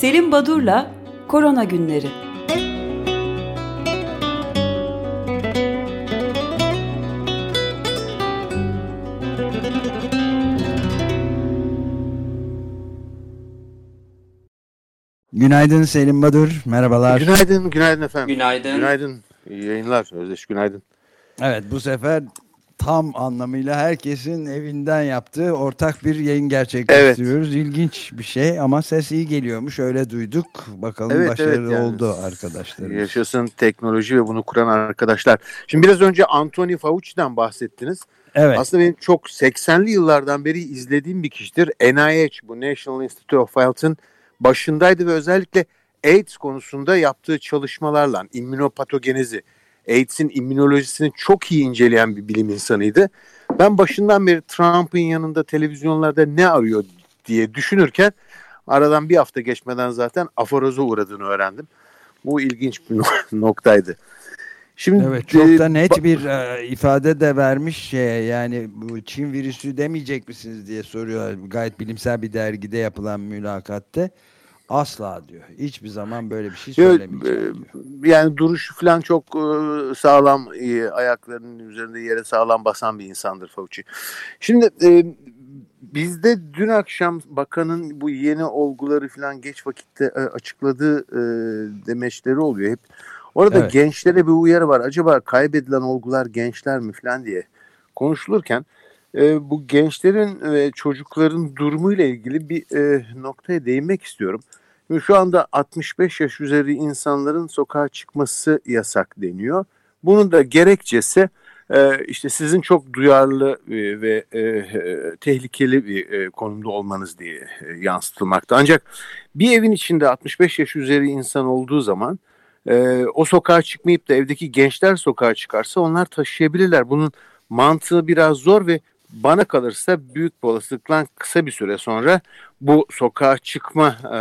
Selim Badur'la Korona Günleri. Günaydın Selim Badur, merhabalar. Günaydın, günaydın efendim. Günaydın. Günaydın, iyi yayınlar. Özdeş günaydın. Evet bu sefer tam anlamıyla herkesin evinden yaptığı ortak bir yayın gerçekleştiriyoruz. İlginç bir şey ama ses iyi geliyormuş öyle duyduk. Bakalım Evet, başarılı evet, yani. oldu arkadaşlar. Yaşasın teknoloji ve bunu kuran arkadaşlar. Şimdi biraz önce Anthony Fauci'den bahsettiniz. Evet, Aslında benim çok 80'li yıllardan beri izlediğim bir kişidir. NIH, bu National Institute of Health'ın başındaydı ve özellikle AIDS konusunda yaptığı çalışmalarla immünopatogenezi, AIDS'in immünolojisini çok iyi inceleyen bir bilim insanıydı. Ben başından beri Trump'ın yanında televizyonlarda ne arıyor diye düşünürken aradan bir hafta geçmeden zaten aforoza uğradığını öğrendim. Bu ilginç bir noktaydı. Şimdi evet çok e, da net bir e, ifade de vermiş şeye yani bu Çin virüsü demeyecek misiniz diye soruyorlar. Gayet bilimsel bir dergide yapılan mülakatte. Asla diyor. Hiçbir zaman böyle bir şey söylemeyeceğim e, diyor. yani duruşu falan çok e, sağlam, e, ayaklarının üzerinde yere sağlam basan bir insandır Fauci. Şimdi bizde dün akşam bakanın bu yeni olguları falan geç vakitte açıkladığı demeçleri oluyor hep. Orada Evet. gençlere bir uyarı var. Acaba kaybedilen olgular gençler mi falan diye konuşulurken bu gençlerin ve çocukların durumuyla ilgili bir e, noktaya değinmek istiyorum. Şimdi Şu anda 65 yaş üzeri insanların sokağa çıkması yasak deniyor. Bunun da gerekçesi e, işte sizin çok duyarlı e, ve e, tehlikeli bir e, konumda olmanız diye e, yansıtılmakta. Ancak bir evin içinde 65 yaş üzeri insan olduğu zaman e, o sokağa çıkmayıp da evdeki gençler sokağa çıkarsa onlar taşıyabilirler. Bunun mantığı biraz zor ve bana kalırsa büyük bir olasılıkla kısa bir süre sonra bu sokağa çıkma e,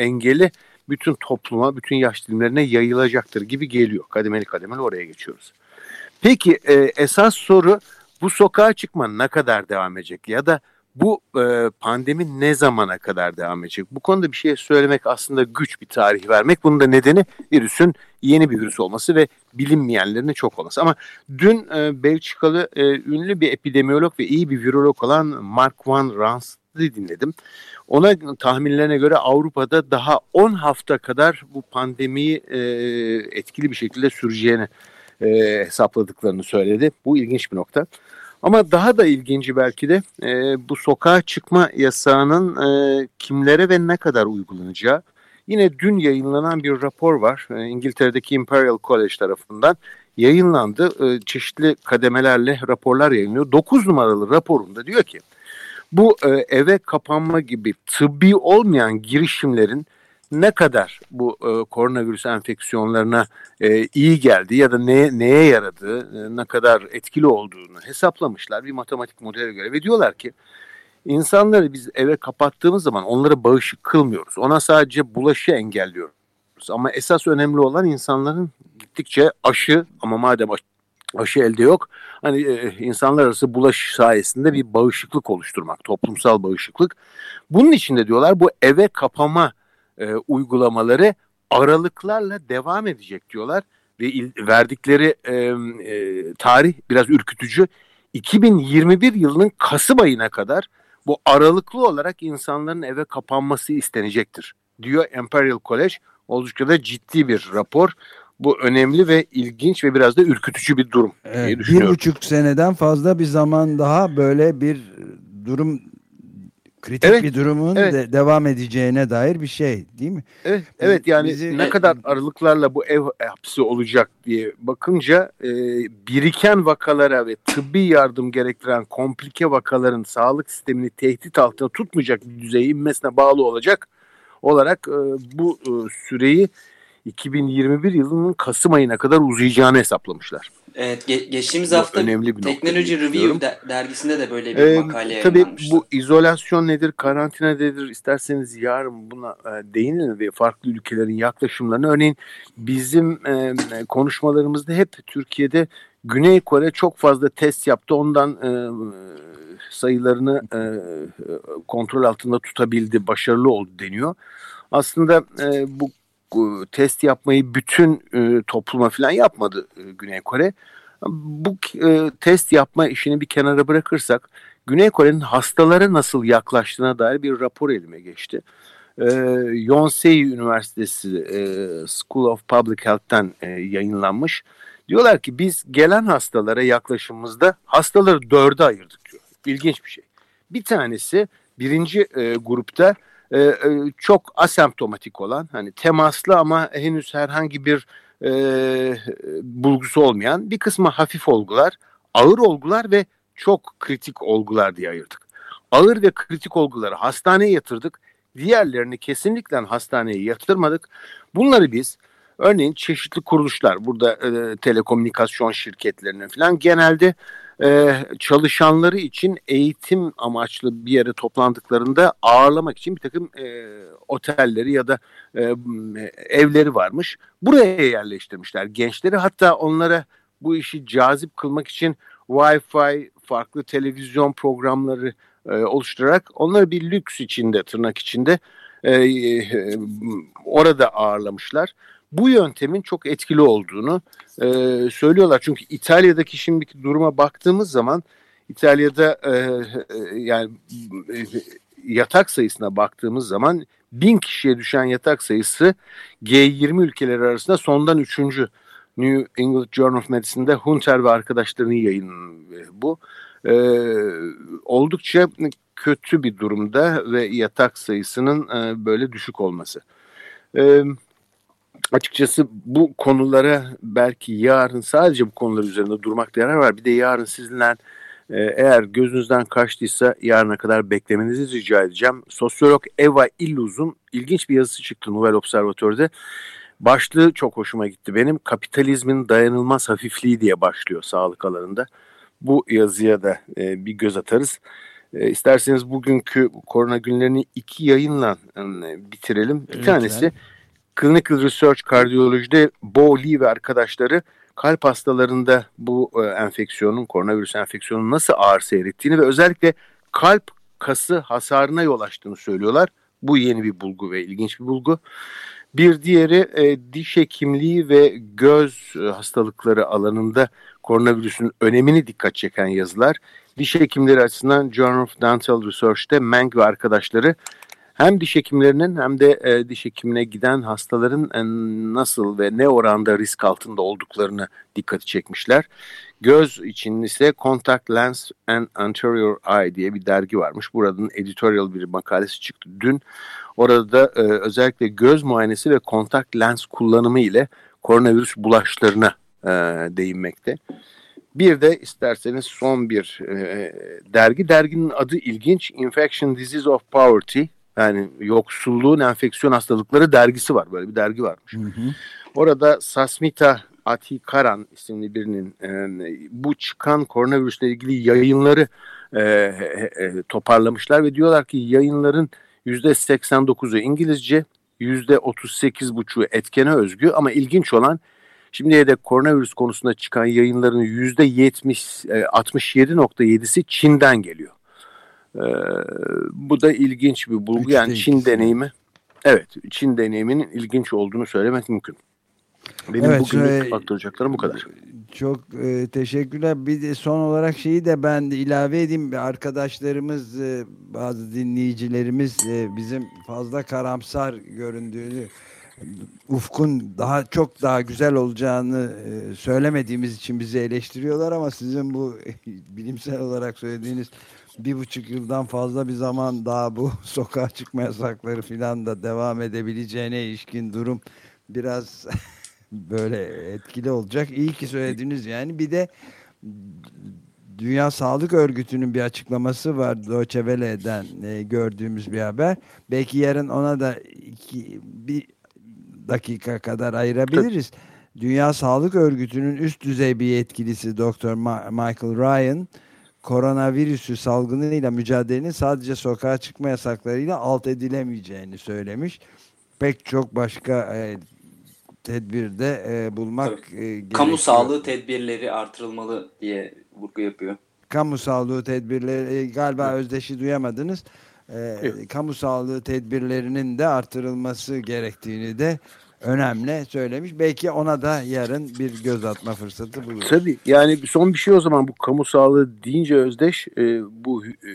engeli bütün topluma, bütün yaş dilimlerine yayılacaktır gibi geliyor. Kademeli kademeli oraya geçiyoruz. Peki e, esas soru bu sokağa çıkma ne kadar devam edecek ya da bu e, pandemi ne zamana kadar devam edecek? Bu konuda bir şey söylemek aslında güç bir tarih vermek. Bunun da nedeni virüsün yeni bir virüs olması ve bilinmeyenlerin çok olması. Ama dün e, Belçikalı e, ünlü bir epidemiyolog ve iyi bir virolog olan Mark Van Rans'ı dinledim. Ona tahminlerine göre Avrupa'da daha 10 hafta kadar bu pandemiyi e, etkili bir şekilde süreceğini e, hesapladıklarını söyledi. Bu ilginç bir nokta. Ama daha da ilginci belki de e, bu sokağa çıkma yasağının e, kimlere ve ne kadar uygulanacağı. Yine dün yayınlanan bir rapor var. E, İngiltere'deki Imperial College tarafından yayınlandı. E, çeşitli kademelerle raporlar yayınlıyor. 9 numaralı raporunda diyor ki bu e, eve kapanma gibi tıbbi olmayan girişimlerin ne kadar bu e, koronavirüs enfeksiyonlarına e, iyi geldi ya da neye, neye yaradığı, e, ne kadar etkili olduğunu hesaplamışlar bir matematik modele göre ve diyorlar ki insanları biz eve kapattığımız zaman onlara bağışık kılmıyoruz. Ona sadece bulaşı engelliyoruz. Ama esas önemli olan insanların gittikçe aşı ama madem aşı, aşı elde yok hani e, insanlar arası bulaş sayesinde bir bağışıklık oluşturmak, toplumsal bağışıklık. Bunun için de diyorlar bu eve kapama e, uygulamaları aralıklarla devam edecek diyorlar ve il, verdikleri e, e, tarih biraz ürkütücü. 2021 yılının Kasım ayına kadar bu aralıklı olarak insanların eve kapanması istenecektir diyor Imperial College. Oldukça da ciddi bir rapor. Bu önemli ve ilginç ve biraz da ürkütücü bir durum diye Evet, bir buçuk seneden fazla bir zaman daha böyle bir durum kritik Evet, bir durumun evet. de- devam edeceğine dair bir şey değil mi? Evet, evet yani bizi- ne kadar aralıklarla bu ev hapsi olacak diye bakınca e, biriken vakalara ve tıbbi yardım gerektiren komplike vakaların sağlık sistemini tehdit altında tutmayacak bir düzeye inmesine bağlı olacak olarak e, bu e, süreyi 2021 yılının Kasım ayına kadar uzayacağını hesaplamışlar. Evet, ge- geçtiğimiz Bu hafta önemli bir Teknoloji Review de- dergisinde de böyle bir Ee, makale tabii bu izolasyon nedir, karantina nedir isterseniz yarın buna e, değinin ve farklı ülkelerin yaklaşımlarını. Örneğin bizim e, konuşmalarımızda hep Türkiye'de Güney Kore çok fazla test yaptı. Ondan e, sayılarını e, kontrol altında tutabildi, başarılı oldu deniyor. aslında e, bu test yapmayı bütün e, topluma falan yapmadı e, Güney Kore. Bu e, test yapma işini bir kenara bırakırsak Güney Kore'nin hastalara nasıl yaklaştığına dair bir rapor elime geçti. E, Yonsei Üniversitesi e, School of Public Health'ten e, yayınlanmış. Diyorlar ki biz gelen hastalara yaklaşımımızda hastaları dörde ayırdık diyor. İlginç bir şey. Bir tanesi birinci e, grupta e, e, çok asemptomatik olan hani temaslı ama henüz herhangi bir e, bulgusu olmayan bir kısmı hafif olgular, ağır olgular ve çok kritik olgular diye ayırdık. Ağır ve kritik olguları hastaneye yatırdık. Diğerlerini kesinlikle hastaneye yatırmadık. Bunları biz örneğin çeşitli kuruluşlar burada e, telekomünikasyon şirketlerinin falan genelde e, çalışanları için eğitim amaçlı bir yere toplandıklarında ağırlamak için bir takım e, otelleri ya da e, evleri varmış. Buraya yerleştirmişler gençleri hatta onlara bu işi cazip kılmak için Wi-Fi, farklı televizyon programları e, oluşturarak onları bir lüks içinde, tırnak içinde e, e, orada ağırlamışlar. Bu yöntemin çok etkili olduğunu e, söylüyorlar. Çünkü İtalya'daki şimdiki duruma baktığımız zaman İtalya'da e, e, yani e, yatak sayısına baktığımız zaman bin kişiye düşen yatak sayısı G20 ülkeleri arasında sondan üçüncü. New England Journal of Medicine'de Hunter ve arkadaşlarının yayın bu. Ee, oldukça kötü bir durumda ve yatak sayısının e, böyle düşük olması. Ee, açıkçası bu konulara belki yarın sadece bu konular üzerinde durmakta yarar var. Bir de yarın sizinle e, eğer gözünüzden kaçtıysa yarına kadar beklemenizi rica edeceğim. Sosyolog Eva Illuz'un ilginç bir yazısı çıktı Nouvel Observatör'de. Başlığı çok hoşuma gitti benim. Kapitalizmin dayanılmaz hafifliği diye başlıyor sağlık alanında. Bu yazıya da e, bir göz atarız. E, isterseniz bugünkü korona günlerini iki yayınla e, bitirelim. Bir Lütfen. tanesi Clinical Research Kardiyolojide Bo Lee ve arkadaşları kalp hastalarında bu e, enfeksiyonun, koronavirüs enfeksiyonun nasıl ağır seyrettiğini ve özellikle kalp kası hasarına yol açtığını söylüyorlar. Bu yeni bir bulgu ve ilginç bir bulgu. Bir diğeri e, diş hekimliği ve göz e, hastalıkları alanında koronavirüsün önemini dikkat çeken yazılar. Diş hekimleri açısından Journal of Dental Research'te Meng ve arkadaşları hem diş hekimlerinin hem de e, diş hekimine giden hastaların e, nasıl ve ne oranda risk altında olduklarını dikkati çekmişler. Göz için ise Contact Lens and Anterior Eye diye bir dergi varmış. Buradan editorial bir makalesi çıktı dün. Orada da e, özellikle göz muayenesi ve kontak lens kullanımı ile koronavirüs bulaşlarına e, değinmekte. Bir de isterseniz son bir e, dergi. Derginin adı ilginç. Infection Disease of Poverty. Yani yoksulluğun enfeksiyon hastalıkları dergisi var. Böyle bir dergi varmış. Hı hı. Orada Sasmita Atikaran isimli birinin e, bu çıkan koronavirüsle ilgili yayınları e, e, toparlamışlar ve diyorlar ki yayınların %89'u İngilizce, %38,5'u etkene özgü ama ilginç olan şimdiye dek koronavirüs konusunda çıkan yayınların %70, 67.7'si e, Çin'den geliyor. Ee, bu da ilginç bir bulgu. Yani Çin deneyimi, evet Çin deneyiminin ilginç olduğunu söylemek mümkün. Benim evet, bugün aktaracaklarım bu kadar. Çok e, teşekkürler. Bir de son olarak şeyi de ben de ilave edeyim. Arkadaşlarımız, e, bazı dinleyicilerimiz e, bizim fazla karamsar göründüğünü, ufkun daha çok daha güzel olacağını e, söylemediğimiz için bizi eleştiriyorlar ama sizin bu bilimsel olarak söylediğiniz bir buçuk yıldan fazla bir zaman daha bu sokağa çıkma yasakları filan da devam edebileceğine ilişkin durum biraz böyle etkili olacak. İyi ki söylediniz yani. Bir de Dünya Sağlık Örgütü'nün bir açıklaması var Deutsche Welle'den e, gördüğümüz bir haber. Belki yarın ona da iki, bir dakika kadar ayırabiliriz. Dünya Sağlık Örgütü'nün üst düzey bir yetkilisi. Ma Michael Ryan koronavirüsü salgınıyla mücadelenin sadece sokağa çıkma yasaklarıyla alt edilemeyeceğini söylemiş. Pek çok başka e, tedbirde e, bulmak e, gerekiyor. Kamu sağlığı tedbirleri artırılmalı diye vurgu yapıyor. Kamu sağlığı tedbirleri e, galiba evet. özdeşi duyamadınız. e, Evet. kamu sağlığı tedbirlerinin de artırılması gerektiğini de önemli söylemiş. Belki ona da yarın bir göz atma fırsatı buluruz. Tabii yani son bir şey o zaman bu kamu sağlığı deyince Özdeş e, bu e,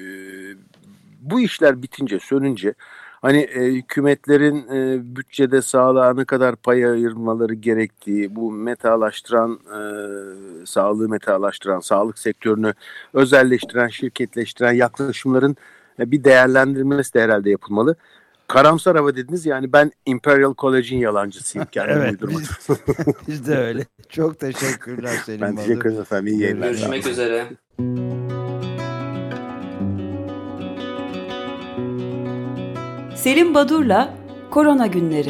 bu işler bitince sönünce hani e, hükümetlerin e, bütçede sağlığa ne kadar pay ayırmaları gerektiği bu metalaştıran e, sağlığı metalaştıran sağlık sektörünü özelleştiren şirketleştiren yaklaşımların e, bir değerlendirmesi de herhalde yapılmalı. Karamsar hava dediniz yani ben Imperial College'in yalancısıyım kendim Evet uydurmak. biz, biz de öyle. Çok teşekkürler Selim Ben Badur. teşekkür ederim efendim. İyi yayınlar. Görüşmek üzere. Selim Badur'la Korona Günleri